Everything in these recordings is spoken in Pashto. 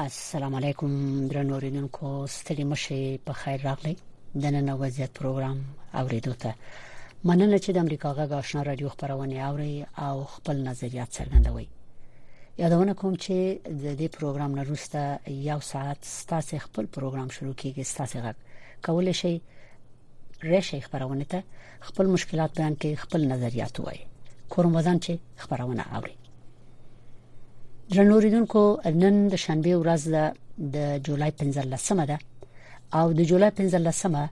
السلام علیکم درنو رینونکو ستړي مشه په خیر راغلی د نن وضعیت پروګرام اوریدو ته مننه چې د امریکا غږ آشنا رادیو خبرونه اوري او خپل نظریات څرګندوي یادونه کوم چې د دې پروګرام نه روسته یو ساعت ستاسو خپل پروګرام شروع کیږي ستاسو غږ کولای شئ راشي خبرونه ته خپل مشکلات بیان کړئ خپل نظریات وایي کوم وزن چې خبرونه اوري درنوریدونکو نن د شنبه ورځ ده د جولای 15مه ده او د جولای 15مه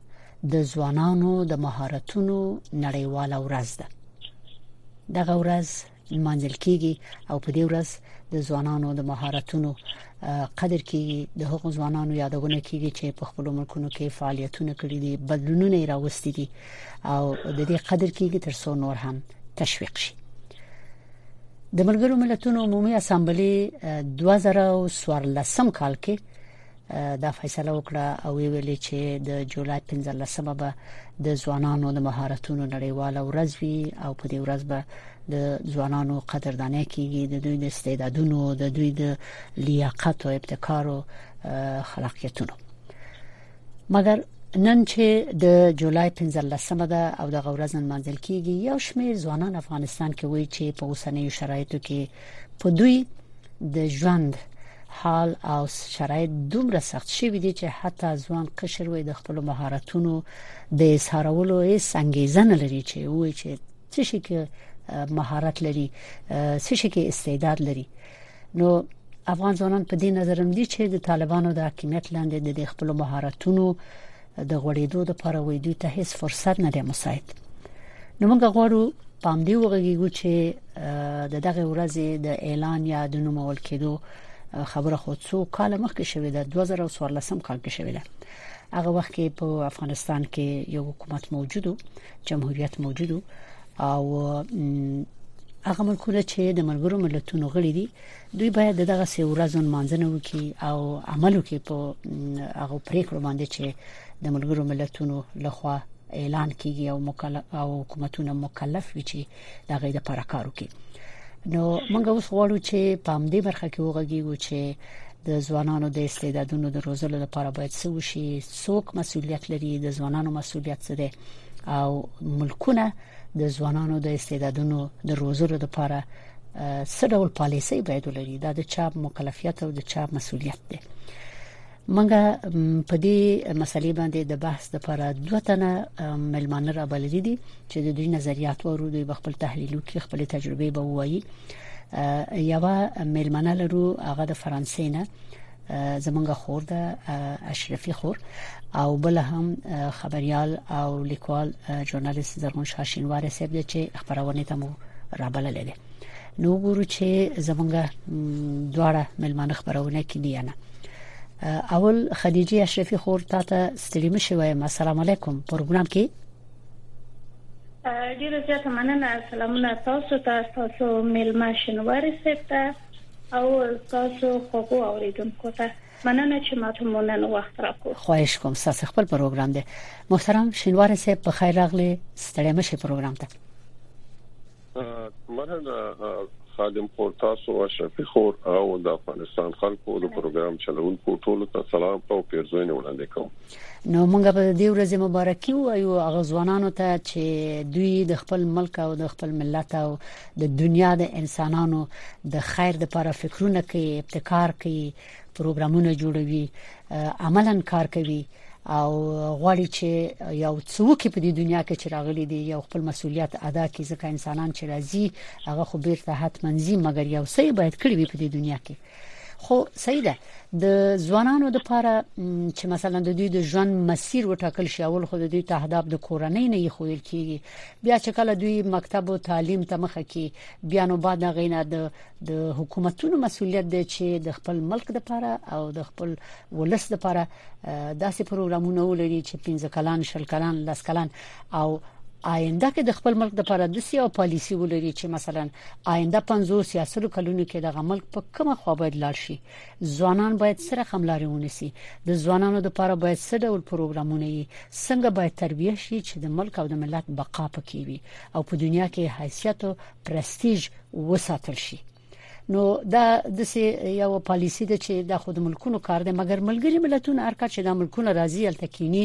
د ځوانانو د مهارتونو نړیواله ورځ ده دغه ورځ لمانځل کیږي او په دې ورځ د ځوانانو د مهارتونو قدر کیږي د هغو ځوانانو یادونه کیږي چې په خپل ملکونو کې فعالیتونه کړي دي بدلونونه یې راوستي دي او د دې قدر کیږي تر څو نور هم تشویق شي د ملګرو ملتونو عمومي اسمبلی 2014 کال کې دا فیصله وکړه او ویلي چې د جولای 15مه به د ځوانانو د مهارتونو نړیواله ورځ وي او په دې ورځ به د ځوانانو قدردانه کیږي د دوی د استعدادونو د دوی د لیاقت او ابتکار او خلاقیتونو مګر نن چې د جولای 15مه ده او د غورزن منځل کیږي یو شمیر ځوانان افغانستان کې وایي چې په اوسنیو شرایطو کې په دوی د ژوند حال او شرایط دومره سخت شوی دي چې حتی ځوان قشر وي د خپل مهارتونو د اظهارولو هیڅ انګیزه نه لري چې وایي چې څه شي کې مهارت لري څه شي کې استعداد لري نو افغان ځوانان په دې نظرم دي چې د طالبانو د حکومت لاندې د خپل مهارتونو د غوړېدو د پاره وې دوی ته هیڅ فرصت نه دی مساعد نو موږ غواړو پام دی وغږیږو چې د دغه ورځې د اعلان یا د نومول کېدو خبره خو څو کال مخکې شوې ده 2014 کال کې شوې ده هغه وخت کې په افغانستان کې یو حکومت موجودو جمهوریت موجودو او هغه ملکونه چې د ملګرو ملتونو غړي دي دوی باید د دغه سه ورځو مانځنه وکړي او عمل وکړي په هغه پریکړو باندې چې د ملګرو ملتونو لخوا اعلان کیږي او مکلف او حکومتونه مکلف وي چې دا غي د پر کار وکړي نو موږ اوس غواړو چې په همدې برخه کې وغږیږو چې د ځوانانو د استعدادونو د روزلو لپاره باید څه وشي څوک مسولیت لري د ځوانانو مسولیت څه دی او ملکونه د ځوانانو د استعدادونو د روزلو لپاره څه ډول پالیسي باید ولري دا د چا مکلفیت او د چا مسولیت دی منګه په دې مسلې باندې د بحث لپاره دوه تنه ملمانه را بلل دي چې د دوی نظریات ورو دوی خپل تحلیلو کې خپل تجربې به وایي یو ملمانه لرو هغه د فرانسې نه زمونږ خور ده اشرفي خور او بل هم خبريال او لیکوال ژورنالیست زرغون شاشینوار صاحب دی چې خبرونه ته مو رابللې ده نو ګورو چې زمونږ دواړه ملمانه خبرونه کې دی نه اول خدیجه اشرفي خور تا ته ستړي مشه وایم السلام علیکم پروګرام کې ډیره زیاته مننه سلامونه تاسو ته تاسو ملما شنوار سپته او تاسو خوږو اوریدونکو ته مننه چې ماته مو نن وخت راکو خواهش کوم تاسو خپل پروګرام دی محترم شینوار صاحب په خیر راغلی ستړي مشه پروګرام ته مننه خادم خور تاسو او شفیع خور او د افغانستان خلکو د پروګرام چلونکو ټولو ته سلام او پیرزوینه وړاندې کوم نو موږ په دې ورځ مبارکي وایو هغه ځوانانو ته چې دوی د خپل ملک او د خپل ملت او د دنیا د انسانانو د خیر لپاره فکرونه کوي ابتکار کوي پروګرامونه جوړوي عملا کار کوي او غواړي چې یو څوک په دې دنیا کې چې راغلي دي یو خپل مسولیت ادا کړي ځکه انسانان چې راځي هغه خو بیرته حتمنځي مګر یو څه باید کړی وي په دې دنیا کې خو صحیح ده د ځوانانو لپاره چې مثلا د دوی د ژوند مسیر وټاکل شي اول خو د دوی تهداب د کورنۍ نه یې خویل کیږي بیا چې کله دوی مکتب او تعلیم ته مخه کوي بیا نو بعد غینا د د حکومتونو مسولیت دی چې د خپل ملک لپاره او د خپل ولس لپاره داسې پروګرامونه ولري چې 15 کلان شل کلان لس کلان او آینده کې د خپل ملک لپاره د سیاسي او پالیسي ولري چې مثلا آینده 50 یا 100 کلونو کې دغه ملک په کومه خوا باید لاړ شي ځوانان باید سره خملاري ونیسي د ځوانانو لپاره باید څه ډول پروګرامونه یې څنګه باید تربیه شي چې د ملک او د ملت بقا پکې وي او په دنیا کې حیثیت او پرستیج وساتل شي نو دا د سي یو پالیسی ده چې د خود ملکونو کار دی مګر ملګری ملتونه ارکه چې د ملکونو راځي التکینی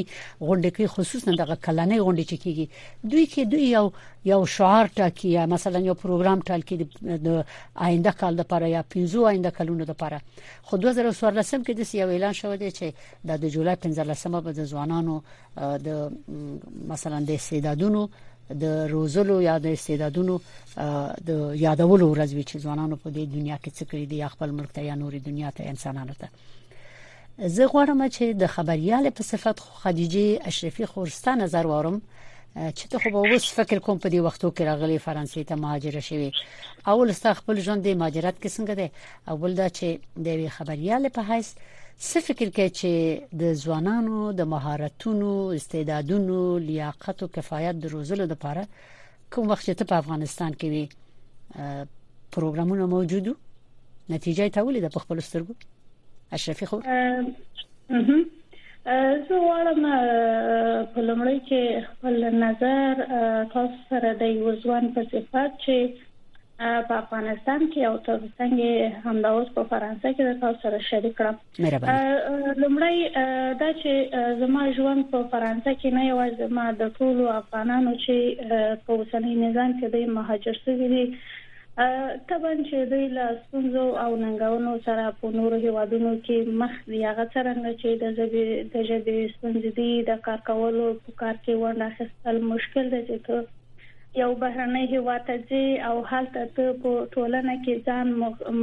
غونډه کې خصوصا د کلنې غونډه چې کیږي دوی کې دوی یو یو شعار ټاکي یا مثلا یو پروګرام ټاکي د آینده کال لپاره یا 15 آینده کلونو لپاره خو 2014 کې د یو اعلان شوه دی چې د جولای 15مه به د ځوانانو د مثلا د استعدادونو د روزلو یا د استعدادونو د یادولو ورځ وی چې ځوانانو په دې دنیا کې څه کړی دی یا خپل ملک ته یا نورې دنیا ته انسانانو ته زه غواړم چې د خبريال په صفت خدیجه اشرفي خورستا نظر وارم چې ته خو به اوس فکر کوم په دې وختو کې راغلي فرانسې ته مهاجر شوی اول ستا خپل ژوند د مهاجرت کې څنګه دی اول دا چې د یوې خبريالې په حیث څه فکر کوي چې د ځوانانو د مهارتونو استعدادونو لیاقت او کفایت د روزلو لپاره کوم وخت چې په افغانستان کې وي پروګرامونه موجودو نتیجه ته ولې د خپل سترګو اشرفي خو زه غواړم په لمړی کې خپل نظر تاسو سره د یو ځوان په صفت چې په افغانستان کې او تر څنګ همدا اوس په فرانسه کې د تاسو سره شریک کړم لومړی دا چې زما ژوند په فرانسه کې نه یوازې زما د ټولو افغانانو چې په اوسنۍ نظام کې د مهاجر شوي دي طبعا چې دوی له ستونزو او ننګونو سره په نورو هیوادونو کې مخ دي هغه څنګه چې د ژبې د ژبې ستونزې دي د کار کولو په کار کې ورنه خستل مشکل دي چې یو بهرنی هیواد ته ځي او هلته ته په ټولنه کې ځان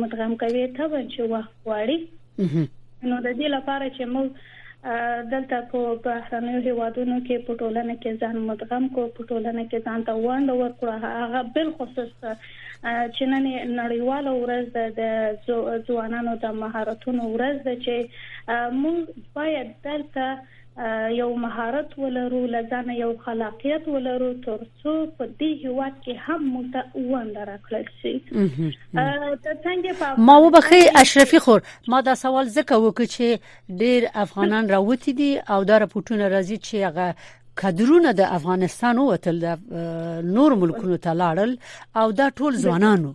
مدغم کوي ته چې وخت غواړي نو د دې لپاره چې موږ دلته په بهرنیو هیوادونو کې په ټولنه کې ځان مدغم کو په ټولنه کې ځان ته وند ورکړو هغه بل خصوص چې نن نړیواله ورځ د ځوانانو د مهارتونو ورځ ده چې موږ باید دلته یو مهارت ولرو، له ځانه یو خلاقیت ولرو ترڅو په دې هیواد کې هم موږ ته ونده راکړل شي ترڅنګ په ما وبخي اشرفي خور ما دا سوال زکه وکړ چې ډیر افغانان راوتی دي او دا راپورټونه راځي چې هغه کډرونه د افغانستان وتل د نور ملکونو ته لاړل او دا ټول ځوانانو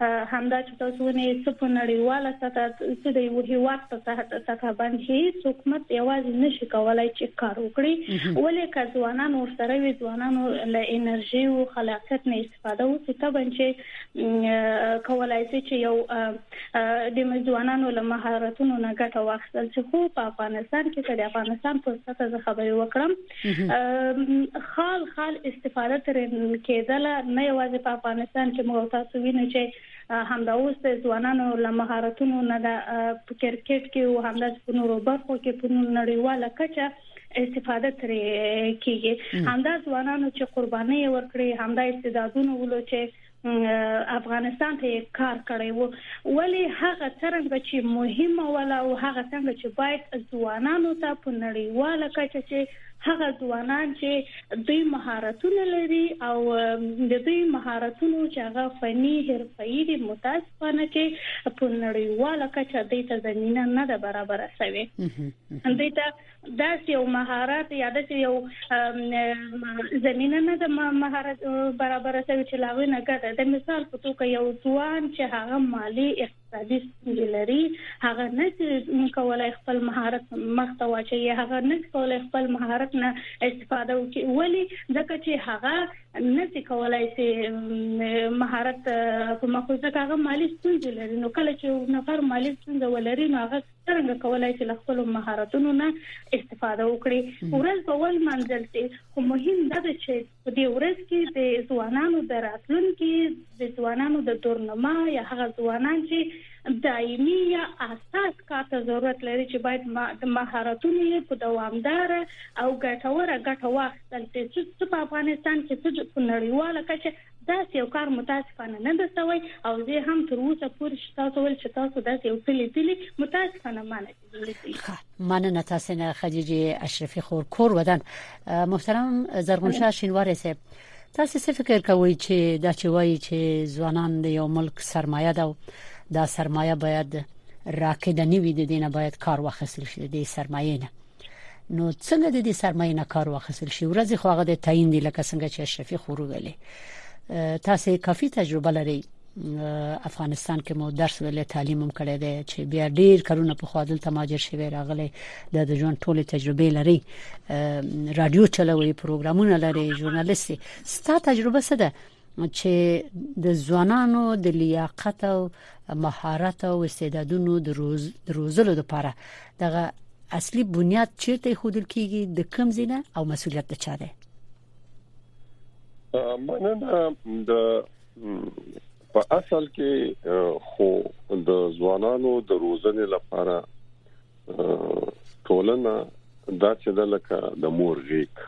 همدا چې تاسو ونی څه په نړیواله سطح څه د یو هیواد په سطح باندې هیڅ حکومت یوازې نشي کولای چې کار وکړي ولې که ځوانان ورسره وي ځوانانو له انرژي او خلاقیت نه استفاده وکړي طبعا چې کولای شي چې یو د ځوانانو له مهارتونو نه ګټه واخلي چې خو په افغانستان کې د افغانستان په ستاسو خبرې وکړم خال خال استفاده تر کېدل نه یوازې په افغانستان کې موږ تاسو وینو چې همدا اوس د ځوانانو له مهارتونو نه د کرکټ کې او همدا په نورو برخو کې په نړیواله کچه استفاده ترې کیږي همدا ځوانانو چې قرباني ورکړي همدا استعدادونه ولو چې افغانستان ته یې کار کړی وو ولی هغه څرنګه چې مهمه ولا او هغه څنګه چې باید ځوانانو ته په نړیواله کچه چې هغه ځوانان چې دوی مهارتونه لري او د دوی مهارتونو چې هغه فني حرفه‌ای دي متاسفانه چې په نړیواله کچه د ته زمينه نه ده برابره شوې دوی ته داسې یو مهارت یا داسې یو زمينه نه د مهارت برابر شوی چې لاغوي نه ګټه د مثال په توګه یو ځوان چې هغه مالی اقتصادي ستونزې لري هغه نه کولای خپل مهارت مخته واچي هغه نه کولای خپل مهارت نه استفاده وکړي ولی ځکه چې هغه نه کولای شي مهارت په مخه ځکه هغه مالی ستونزې لري نو کله چې نفر مالی ستونزې ولري نو هغه څرنګه کولای شي له خپل مهارتونو نه استفاده وکړي ورځ په ورځ منځل شي خو مهم دا ده چې په دې ورځ کې د ځوانانو د راتلونکو د ځوانانو د دورنما یا هغه ځوانان چې دایمي یا اساس کار ته ضرورت لري چې باید د مهارتونو په دوامدار او ګټوره ګټه واخلي چې په افغانستان کې څه په نړیواله کچه داسې یو کار متاسفانه نه ده شوی او زه یې هم تر اوسه پورې چې تاسو ویل چې تاسو داسې یو څه لیدلي، متاسفانه ما نه دي لیدلي. ښه، مننه تاسو نه خدیجې اشرفي خور کور ودان. محترم زرغونشاه شینواری صاحب تاسو څه فکر کوئ چې دا چې وایي چې ځوانان د یو ملک سرمایه ده او دا سرمایه باید راکده نه وي د دې نه باید کار واخیستل شي د دې سرمایې نه نو څنګه د دې سرمایې نه کار واخیستل شي ورځي خو هغه د تعین دی لکه څنګه چې اشرفي خورو ویلي تاسو کافي تجربه لرئ افغانستان کې مو درس ویل تعلیم هم کړی دی چې بیا ډیر کارونه په خوادل تماجر شوی راغلی د ژوند ټول تجربه لري رادیو چلوي پروګرامونه لري ژورنالیست ستا تجربه څه ده چې د ځوانانو د لیاقت او مهارت او استعدادونو د روز روزلو لپاره دغه اصلي بنیاد چیرته خودل کیږي د کم زینه او مسولیت د چا دی مننه د په اصل کې خو د ځوانانو د روزنې لپاره ټولنه دا چې د لکه د مور غیک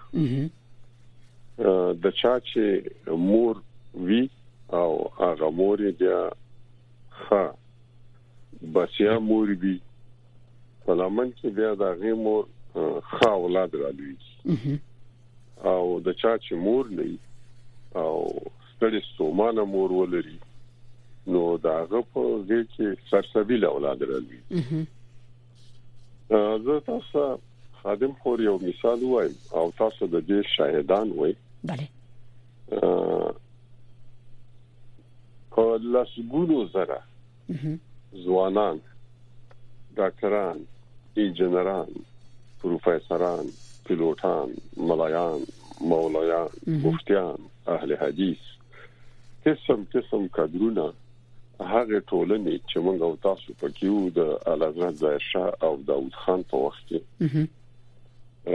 د چا چې مور وی او هغه مور بیا ښه بس یا مور وی په لامن کې بیا د هغه مور ښه اولاد را لوي او د چا چې مور نه او ستړې ستومانه مور ولري نو دا هغه په دې کې سرسبیل اولاد راځي زه تاسو خادم خور یو مثال وایم او تاسو د دې شاهدان وای بله په لاسګونو زره ځوانان ډاکټران انجنیران پروفیسوران پیلوټان ملایان مولایان مفتیان اهل حدیث قسم قسم کډرونه هغه ټولنې چې موږ او تاسو پکې وو د اعلیحضرت ظاهر شاه او داوود خان په وخت کې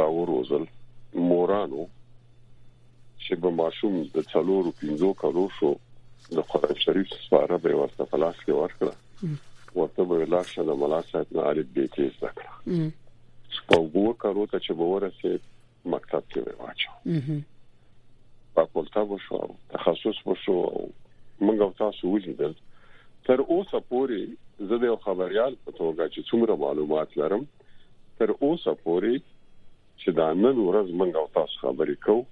راوروزل مورانو چې به ماشوم د څلورو پنځو کلو شو د قران شریف سپاره به ورته په لاس کې ورکړه ورته به لا شنه ملا صاحب نه الف به تیز ذکر په وګو کارو ته چې به ورسه مکتب کې به واچو فاکولټه وشو تخصص وشو موږ تاسو ولیدل تر اوسه پورې زه د خبريال په توګه چې څومره معلومات لرم تر اوسه پورې چې دا نن ورځ موږ او تاسو خبرې کوو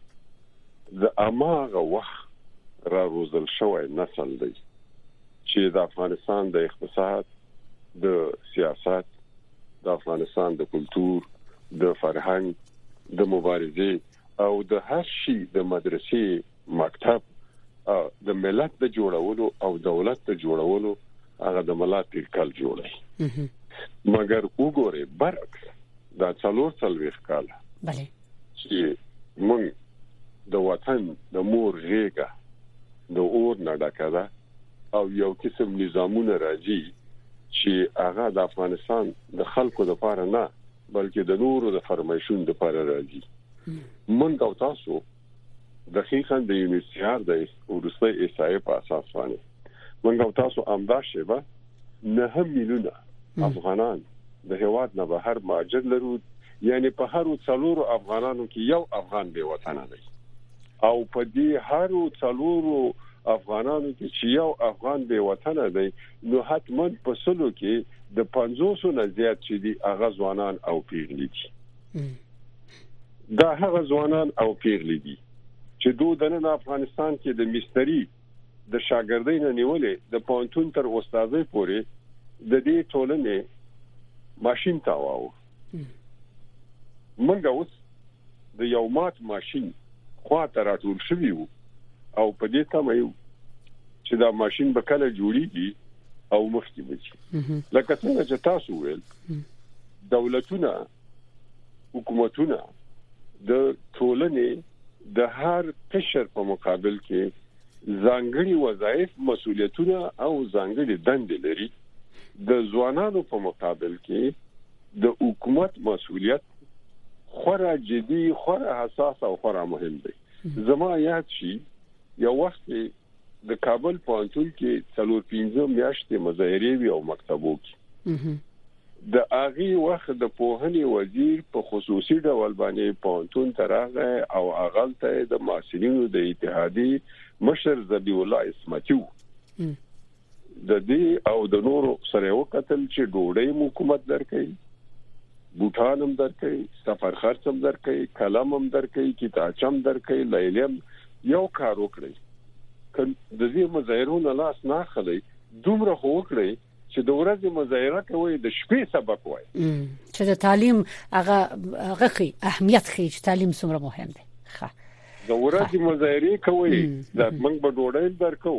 د اماغه وخت را روزل شوی نسل دی چې د افغانستان د اقتصاد د سیاست د افغانستان د کلچر د فرهنګ د مبارزې او د هر شي د مدرسې مکتب د ملت د جوړولو او دولت د جوړولو هغه د ملا تیرکل جوړي مګر وګوره برعکس دا څلور څلويخ کال بله چې مون د وطن د مور غېګه د اور نه ډکه ده او یو قسم نظامونه راځي چې هغه د افغانستان د خلکو د پاره نه بلکې د نورو د فرمایشونو د پاره راځي مونږ او تاسو دقیقا د یو سي آر د ورسته احصایې په اساس باندې موږ او تاسو امدا شیبه نه میلیونه افغانان د هواد نه بهر ماجر لرو یعنی په هر څلور افغانانو کې یو افغان به وطن دی او په دې هر څلور افغانانو کې چې یو افغان به وطن دی نو حتمن په سلو کې د 500 نه زیات چې دی اغه ځوانان او پیغلي دي دا هغه ځوانان او پیغلې دي چې دوی د نن افغانستان کې د مستری د شاګردۍ نه نیولې د پونتون تر استادې پورې د دې ټولنې ماشين تاواو منګه اوس د یو مات ماشين خوا ته راټول شوی وو او په دې تمه یو چې دا ماشين به کله جوړیږي او مخکې وځي لکه څنګه چې تاسو ویل دولتونه حکومتونه د ټولنې د هر قشر په مقابل کې ځانګړي وظایف مسولیتونه او ځانګړي دندې لري د ځوانانو په مقابل کې د حکومت مسولیت خورا جدي خورا حساس او خورا مهم دی زما یاد شي یو وخت د کابل پوهنتون کې څلور پنځه میاشتې مظاهره وی او مکتبو کې د اغي وخت د پوهنې وزیر په خصوصي ډول باندې پونتون ترغه او اغلته د ماسلینو د اتحادي مشر زبی الله اسمتیو د دې او د نورو سره وکتل چې ډوډۍ مو حکومت درکړي بوټان هم درکې سفر خرڅ هم درکې قلم هم درکې کتابچه هم درکې لیلم یو کار وکړي که د دې مظاهرونو لاس نه خلې دومره هو وکړي چې د ورځې مظاهره کوي د شپې سبق وای چې د تعلیم هغه غخي اهمیت خي چې تعلیم څومره مهم دی ښه د ورځې مظاهره کوي دا موږ به ډوډۍ درکو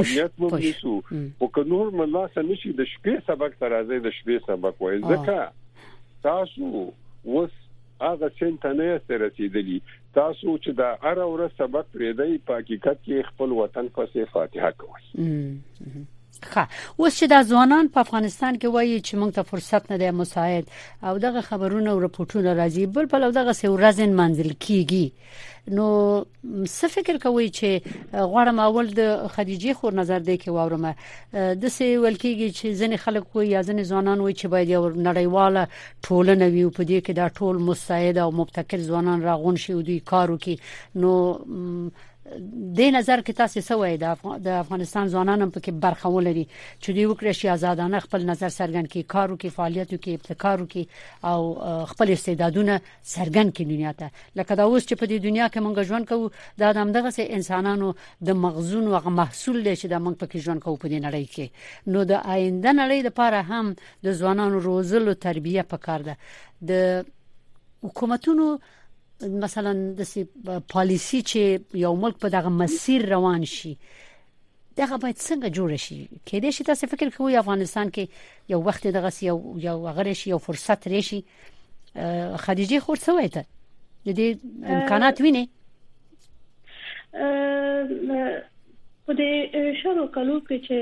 امنیت مو نیسو او که نور مله سمشي د شپې سبق تر راځي د شپې سبق وایي ځکه تاسو وس هغه سنت نه یې رسیدلی تاسو چې دا هر ورځ سبق پرې دی په حقیقت کې خپل وطن پسې فاتحه کوي ښه اوس چې دا ځوانان په افغانستان کې وایي چې موږ ته فرصت نه دی مساعد او دغه خبرونه او رپورټونه راځي بل په دغه سه ورځن منزل کیږي نو څه فکر کوي چې غواړم اول د خدیجه خور نظر دی کې واورم د سه ول کیږي چې ځنې خلک وي یا ځنې ځوانان وي چې باید یو نړیواله ټولنه وي په دې کې دا ټول مساعد او مبتکر ځوانان راغون شي او دوی کارو کې نو د نظر کې تاسو څه وایي د افغانستان ځوانان هم پکې برخه ولري چې دوی وکړي شي آزادانه خپل نظر سرګن کې کارو کې فعالیتو کې ابتکارو کې او خپل استعدادونه سرګن کې دنیا ته لکه دا اوس چې په دې دنیا کې مونږ ژوند کوو دا د همدغه سه انسانانو د مغزون او محصول دی چې د مونږ پکې ژوند کوو په دې نړۍ کې نو د آینده نړۍ لپاره هم د ځوانانو روزلو تربیه پکار ده د حکومتونو مثلا د پالیسی چې یو ملک په دغه مسیر روان شي دغه باید څنګه جوړ شي کې دې شي تاسو فکر کوئ افغانستان کې یو وخت دغه یو یو غره شي یو فرصت راشي خدیجه خور څه وایته د دې امکانات ویني په دې شرو کلو کې چې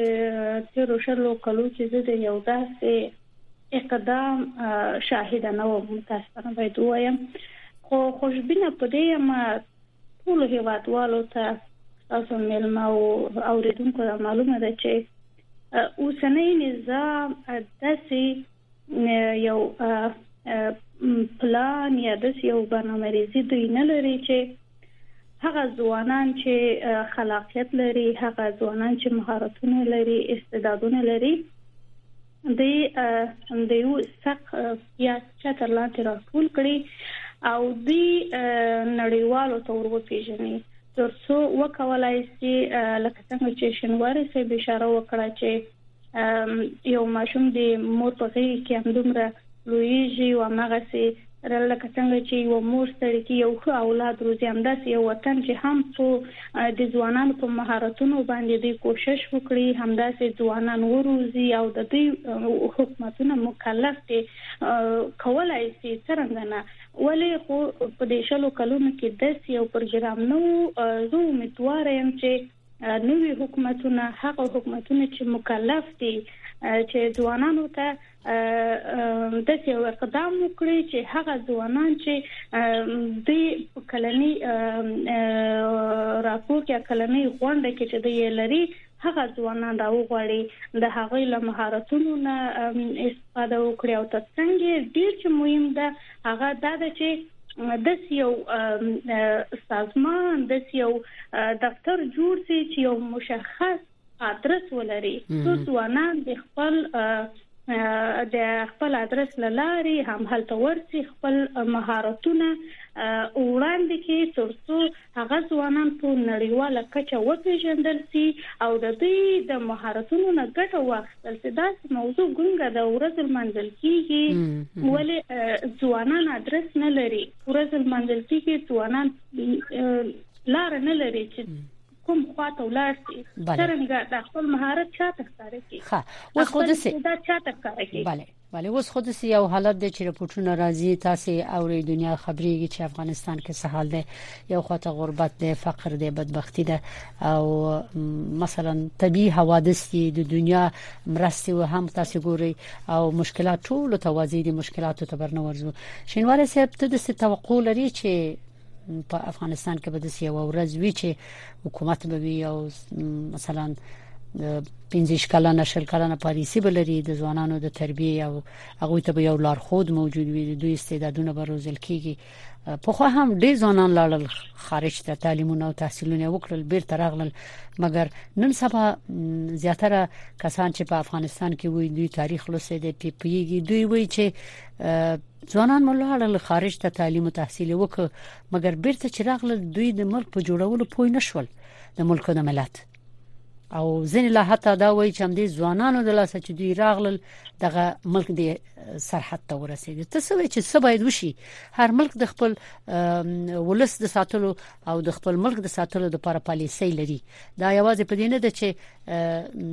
تیر شرو کلو کې زه د یو داسې اقدام شاهد نه و متاسفانه باید وایم خو خوشبینه پدې یم ټول هیوادوالو ته تاسو ملما او اوریدونکو ته معلومه ده چې اوسنۍ نظام داسې یو پلان یا داسې یو برنامه‌ریزي دوی نه لري چې هغه ځوانان چې خلاقیت لري هغه ځوانان چې مهارتونه لري استعدادونه لري دی د یو سق یا چتر لاندې راټول کړي او دی نړیوالو ته ور وپیژني ترڅو وکولای شي لکه څنګه چې شنواري صاحب اشاره وکړه چې یو ماشوم د مور په غېږ کې همدومره لویږي او هماغسې رل لکه څنګه چې یو مور ستړې کې یو ښه اولاد روزي همداسې یو وطن چې هم څو د ځوانانو په مهارتونو باندې دوی کوشش وکړي همداسې ځوانان وروزي او د دوی حکومتونه مکلف دي کولای شي څنګه نه ولې خو په دې شلو کلونو کې داسې یو پروګرام نو زه امیدوار یم چې نوي حکومتونه هغه حکومتونه چې مکلف دي چې ځوانانو ته د یو اقدام وکړي چې هغه ځوانان چې د کلنی راپور یا کلنی غونډه کې چې د لري هغه ځوانان دا وغواړي د هغه له مهارتونو نه استفاده وکړي او ترڅنګ ډیر چې مهم ده هغه دا ده چې داسې یو سازمان داسې یو دفتر جوړ شي چې یو مشخص آدرس ولري څو ځوانان د خپل د خپل آدرس لاري هم هلته ورسي خپل مهارتونه وړاندې کړي ترڅو هغه ځوانان په نړیواله کچه وپېژندل شي او د دوی د مهارتونو نه ګټه واخیستل شي. داسې موضوع ګونګه ده، ورځ لمانځل کېږي، ولې ځوانان ادرس نه لري، ورځ لمانځل کېږي، ځوانان لاره نه لري چې کوم خواته ولاړ شي څنګه د خپل مهارت چاته ښکاره کړي ښه اوس خو دسه دا چاته ښکاره کړي بله اوس خود سي یو حالت دی چې رپورټونه راځي تاسو اوري دنیا خبريږي چې افغانستان کې څه حال دی یو خواته غربت دی فقر دی بدبختی ده او مثلا طبي حوادث دي د دنیا مرستي و هم تاسو ګوري او مشکلات ټول توازي دي مشکلات ته برنورزو شینوار صاحب ته د توقع لري چې په افغانستان کې به د یو ورځ وی چې حکومت به وی او مثلا 15 کلنه شل کلنه پالیسی بلري د ځوانانو د تربیه او هغه ته به یو لارښود موجود وي د دوی استعدادونه به روزل کیږي په خو هم ډیر ځوانان لاړل خارج ته تعلیمونه او تحصیلونه وکړل بیرته راغلل مګر نن سبا زیاتره کسان چې په افغانستان کې وي دوی تاریخ لوسته دي پیږي دوی وایي چې ځوانان مو لاړل خارج ته تعلیم او تحصیل وکړ مګر بیرته چې راغلل دوی د ملک په جوړولو پوه نه شول د ملک د ملت او ځین لا حتی دا وایي چې هم دې ځوانانو د لاسه چې دوی راغلل دغه ملک دې سرحد ته ورسېږي ته څه وایي چې څه باید وشي هر ملک د خپل ولس د ساتلو او د خپل ملک د ساتلو لپاره پالیسي لري دا یوازې په دې نه ده چې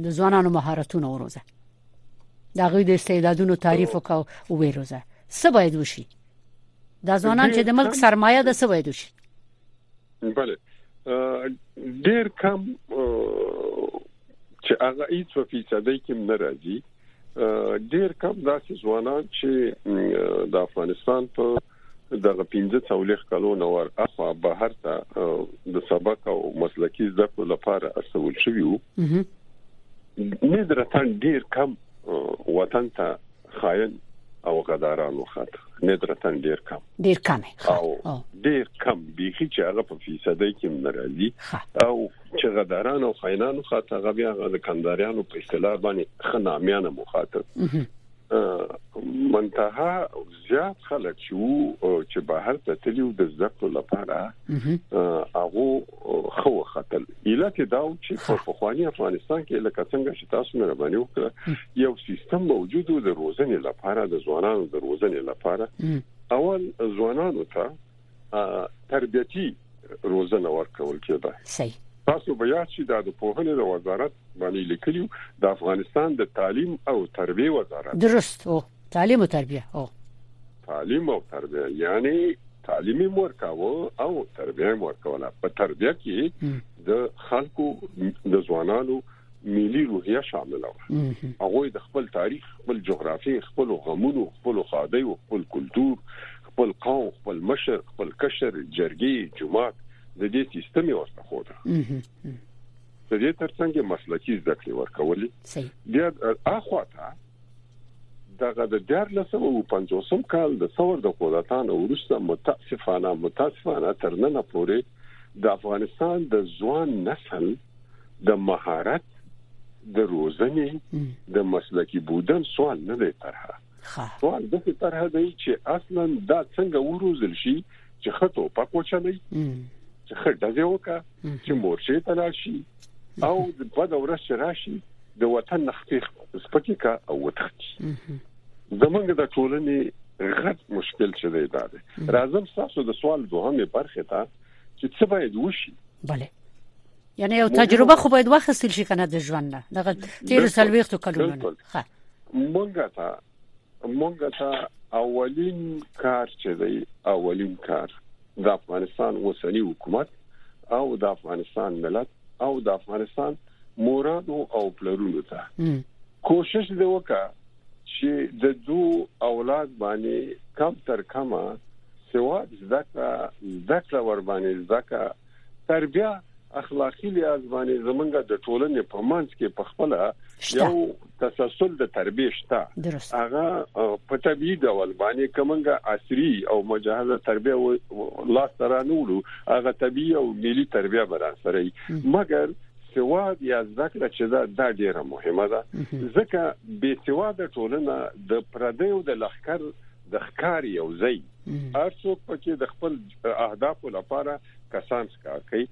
د ځوانانو مهارتونه وروزه د هغوی د استعدادونو تعریف وکاو او ویروزه څه باید وشي دا ځوانان چې د ملک سرمایه ده څه باید وشي بله ډیر کم چې هغه هیڅ په فیصدۍ کې نه راځي ډیر کم داسې ځوانان چې د افغانستان په دغه 1540 کلونه ور اخوا بهر ته د سبق او مسلکي زده کړو لپاره استول شوی وو ندرتان ډیر کم وطن ته خاين او غداران وخت ندرتان ډیر کم ډیر کم او ډیر کم بيخي چې هغه په فیصدي کې ناراضي او چې غداران او خاينان وخت هغه بیا د کنداریانو په اصطلاح باندې خنامیانه مخاطب منتها زیات خلک چې وو چې بهر ته تللی د زده کړو لپاره هغه خو خطل علت دا و چې په پخوانی افغانستان کې لکه څنګه چې تاسو مې باندې وکړه یو سیستم موجود و د روزنې لپاره د ځوانانو د روزنې لپاره اول ځوانانو ته تربیتی روزنه ورکول کېده صحیح تاسو بیا چې دا د پوهنې د وزارت باندې لیکلیو د افغانستان د تعلیم او تربیه وزارت درست او تعلیم او تربیه او تعلیم او تربیه یعنی تعلیمي ورکاوه او تربیه ورکوله په تربیه کې د خلکو د ځوانانو ملي روحیه شامل و هغه د خپل تاریخ خپل جغرافي خپل غمونو خپل خادي او خپل کلچر خپل قوم خپل مشر خپل کشر جرګي جماعت د دې سیستم ورته خو ده د دې ترڅنګ مسلکي زده کړې ورکولې بیا اخواته دغه د 1450 کال د ثور د قدرتان ورسته متاسفانه متاسفانه ترننه پورې د افغانستان د ځوان نسل د مهارت د روزنې د مسلکي بودن سوال نه دی طرحه سوال د طرحه دی چې اصلا دا څنګه وروزل شي چې خطو پکو چلی چې خډه دی وکړه چې مورچه تلاشي او د بد ورځ راشي د وطن نختي سپکی کا او وتختی زمونږ د ټولنې غټ مشکل چې دی دا دی راځم تاسو د سوال دوهمه برخه ته چې څه باید وشي بله یعنی یو تجربه خو باید واخیستل شي کنه د ژوند نه دغه تیر سلويختو کلونو نه ښه مونږه تا مونږه تا اولین کار چې دی اولین کار د افغانستان اوسنی حکومت او د افغانستان ملت او د افغانستان مورانو او پلرونو ته کوشش دی وکړه چې د دو اولاد باندې کم تر کمه سواد زده کړه زده کړه ور باندې زده کړه تربیه اخلاقی لحاظ باندې زمونږ د ټولنې په منځ کې په خپل یو تسلسل د تربیه شته هغه په طبيعي ډول باندې کومګه عصري او مجهزه تربیه لاس تر نه وړو هغه طبيعي او ملي تربیه بران سره مګر سواد یا ذکر چې دا دا ډیره مهمه ده ځکه بې سواد ټولنه د پردیو د لخر د ښکار یو ځای هر څوک پکې د خپل اهدافو لپاره کسان ښکار کوي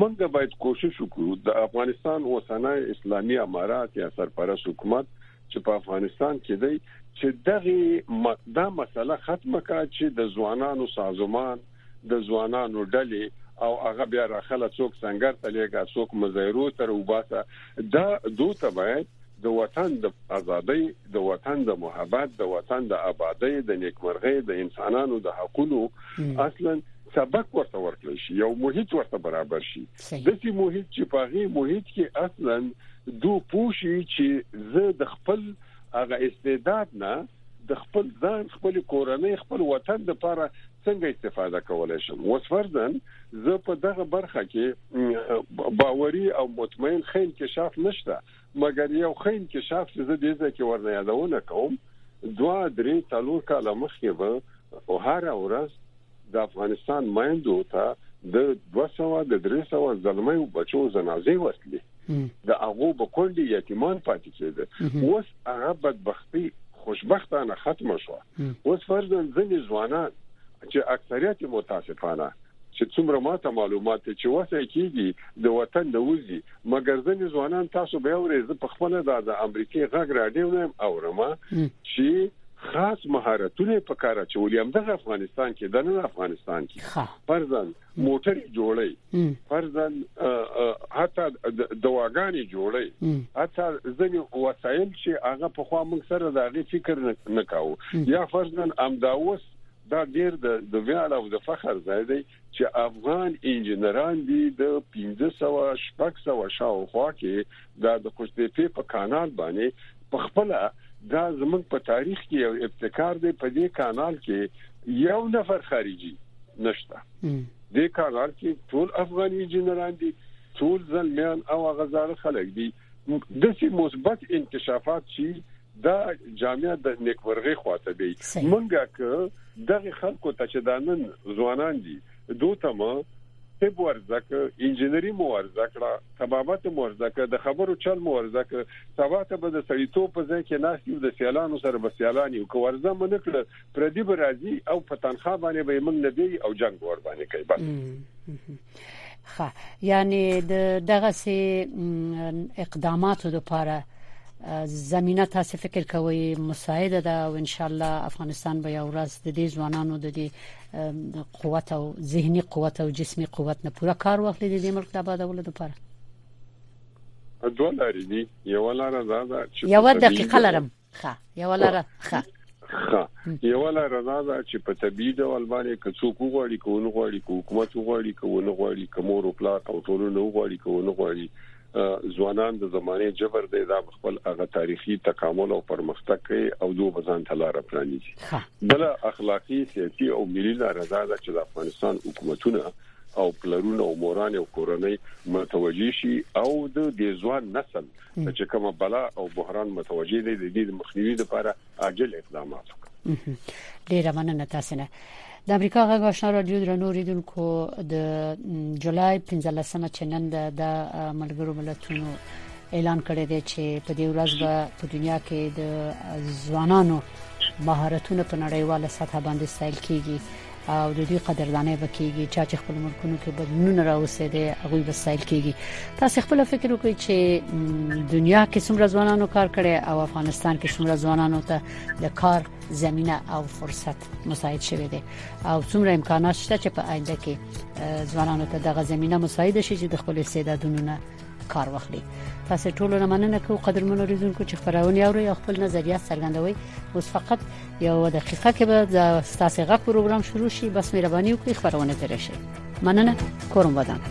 موږ باید کوشش وکړو د افغانستان اوسنۍ اسلامي امارات یا سرپرست حکومت چې په افغانستان کې دی چې دغه دا مسله ختمه کړه چې د ځوانانو سازمان د ځوانانو ډلې او هغه بیا راخله څوک سنګر ته لېږه څوک مزایرو ته روباسه دا دو ته باید د وطن د ازادۍ د وطن د محبت د وطن د آبادۍ د نیکمرغۍ د انسانانو د حقونو اصلا سبق ورته ورکړل شي یو محیط ورته برابر شي د دې محیط چې په هغه محیط کې اصلا دو پوښي چې زه د خپل هغه استعداد نه د خپل ځان خپل کورنۍ خپل وطن د لپاره څنګه استفاده کولای شم اوس فرضاً زه په دغه برخه کې باوري او مطمئن ښه انکشاف نشته مګر یو ښه انکشاف چې زه دې ځکه ورنه یادونه کوم دوا درې څلور کاله مخکې به هر ورځ د افغانستان مایندو ته د 200 د 300 زلمیو بچو جنازې ورتلې د هغه په کونډې یتیمان پاتې کېده اوس هغه بدبختی خوشبختانه ختم شو اوس فرضاً ځینې ځوانان چې اکثریت متاسفانه چې څومره ماته معلومات چې وسه کیږي د وطن نه وځي مګر ځینې ځوانان تاسو به اورئ زه په خپل د امریکای غږ راډیو نه اورم چې خاص مهارتونه یې په کار اچولي همدغه افغانستان کې د نن افغانستان کې فرضاً موټر جوړي فرضاً حتی دواګانې جوړي حتی ځینې وسایل چې هغه په خوا موږ سره د هغه فکر نه کاوه یا فرضاً امداوس دا ډیر د ویاړ او د فخر ځای دی چې افغان انجینران دي د 1500 600 شاوخوا کې دا د قوشتېپې په کانال باندې په خپل دا زمونږ په تاریخ کې یو ابتکار دی په دې کانال کې یو نفر خارجي نشته دې کانال کې ټول افغان انجینران دي ټول زلمیان او غزاړه خلک دي د سي مثبت انکشافات چې دا جامعه د نیکمرغي خواته بي منګه ک دغه خلکو ته چې دا نن ځوانان دي دوه تمه طب ورزده که انجنیری مو ورزده کړه طبابت مو ورزده که د خبرو چل مو ورزده که سبا ته به د سړیتوب په ځای کې ناست یو د سیالانو سره به سیالان یو که ورزده مو نه کړه پردی به راځي او په تنخوا باندې به موږ نه دی او جنگ ور باندې کوي بس خا یعنی د دغه سي اقداماتو لپاره زمينه تاسو فکر کوئ مساعده ده او ان شاء الله افغانستان به یو ورځ د دې ځوانانو د دې قوت او ذهني قوت او جسمي قوت نه پوره کار واخلي د دې ملک د آبادولو لپاره دوه لارې دي یو لار دا ده چې یو دقیقه لرم ښه یو لاره ښه ښه یو لاره دا ده چې په طبي ډول باندې که څوک وغواړي کو نه غواړي کو حکومت وغواړي کو نه غواړي کومور او پلار او ټولنه وغواړي کو نه غواړي ځوانان د زمانه جبر دی دا خپل هغه تاریخي تکامل او پرمختګ کوي او دوه بزان تلار پرانیزي بل اخلاقی سیاسي او ملي لاره دا ده چې د افغانستان حکومتونه او پلرونه او موران او کورنۍ متوجي شي او د دې ځوان نسل چې کومه بلا او بحران متوجه دی د دې مخنیوي لپاره عاجل اقدامات وکړي ډیره مننه تاسو نه د امریکا غږ آشنا رادیو درنو ریدونکو د جولای 15مه چې نن د ملګرو ملتونو اعلان کړی دی چې په دې ورځ به په دنیا کې د ځوانانو مهارتونه په نړیواله سطح باندې سایل کیږي او د دوی قدردانه به کیږي چا چې خپل ملکونو کې بدلون راوستي دي هغه به سایل کیږي تاسو خپل فکر وکړئ چې دنیا کې څومره ځوانانو کار کړي او افغانستان کې څومره ځوانانو ته د کار زمينه او فرصت مساعد شوي دي او څومره امکانات شته چې په آینده کې ځوانانو ته دغه زمينه مساعد شي چې د خپل استعدادونو نه کار واخلي تاسو ټول نه مننه کوم قدرمن اوریدونکو چې خبرونه اوري او خپل نظریات څرګندوي اوس فقط یو دقیقه کې به د تاسو غو پروګرام شروع شي بس مهرباني وکړئ خبرونه تیر شي مننه کورم ودان